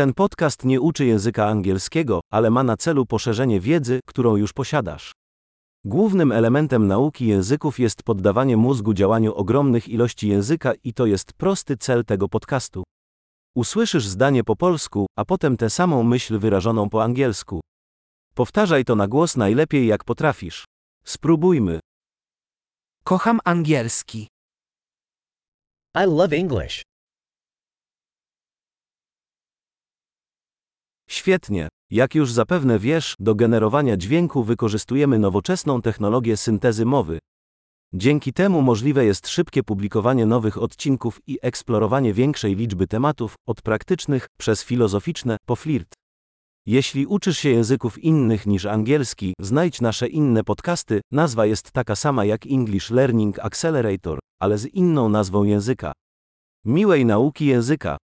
Ten podcast nie uczy języka angielskiego, ale ma na celu poszerzenie wiedzy, którą już posiadasz. Głównym elementem nauki języków jest poddawanie mózgu działaniu ogromnych ilości języka i to jest prosty cel tego podcastu. Usłyszysz zdanie po polsku, a potem tę samą myśl wyrażoną po angielsku. Powtarzaj to na głos najlepiej jak potrafisz. Spróbujmy. Kocham angielski. I love English. Świetnie. Jak już zapewne wiesz, do generowania dźwięku wykorzystujemy nowoczesną technologię syntezy mowy. Dzięki temu możliwe jest szybkie publikowanie nowych odcinków i eksplorowanie większej liczby tematów, od praktycznych, przez filozoficzne, po flirt. Jeśli uczysz się języków innych niż angielski, znajdź nasze inne podcasty, nazwa jest taka sama jak English Learning Accelerator, ale z inną nazwą języka. Miłej nauki języka!